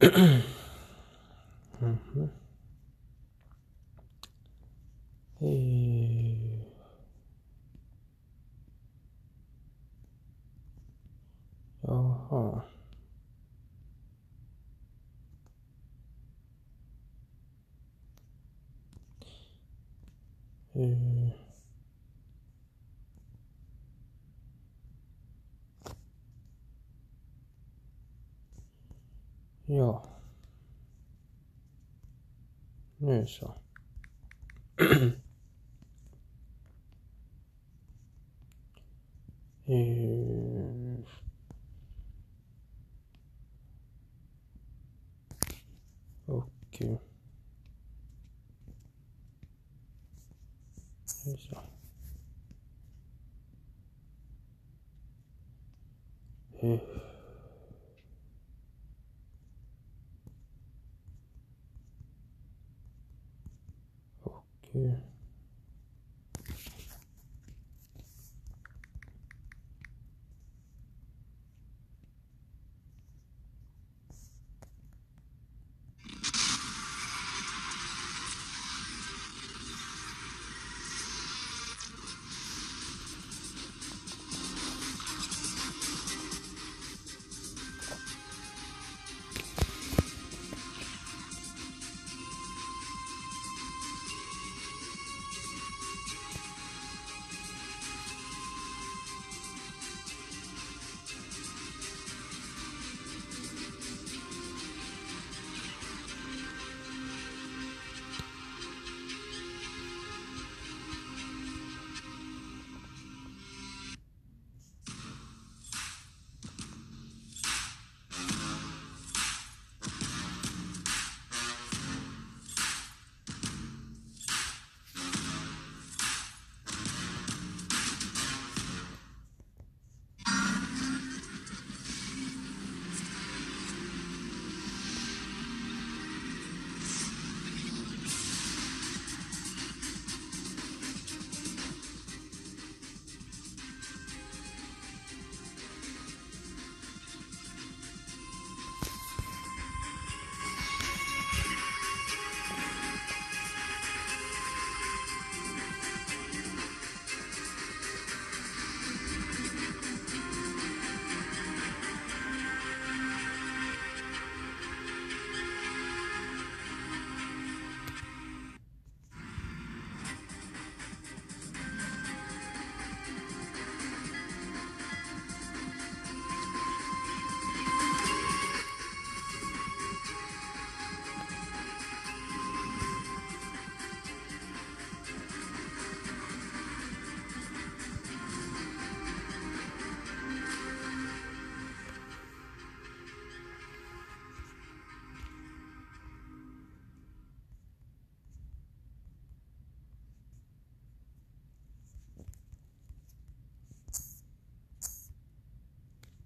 うんえー、あは いや、ねえさ。えー、オッケー。よいしょ。えー、Yeah.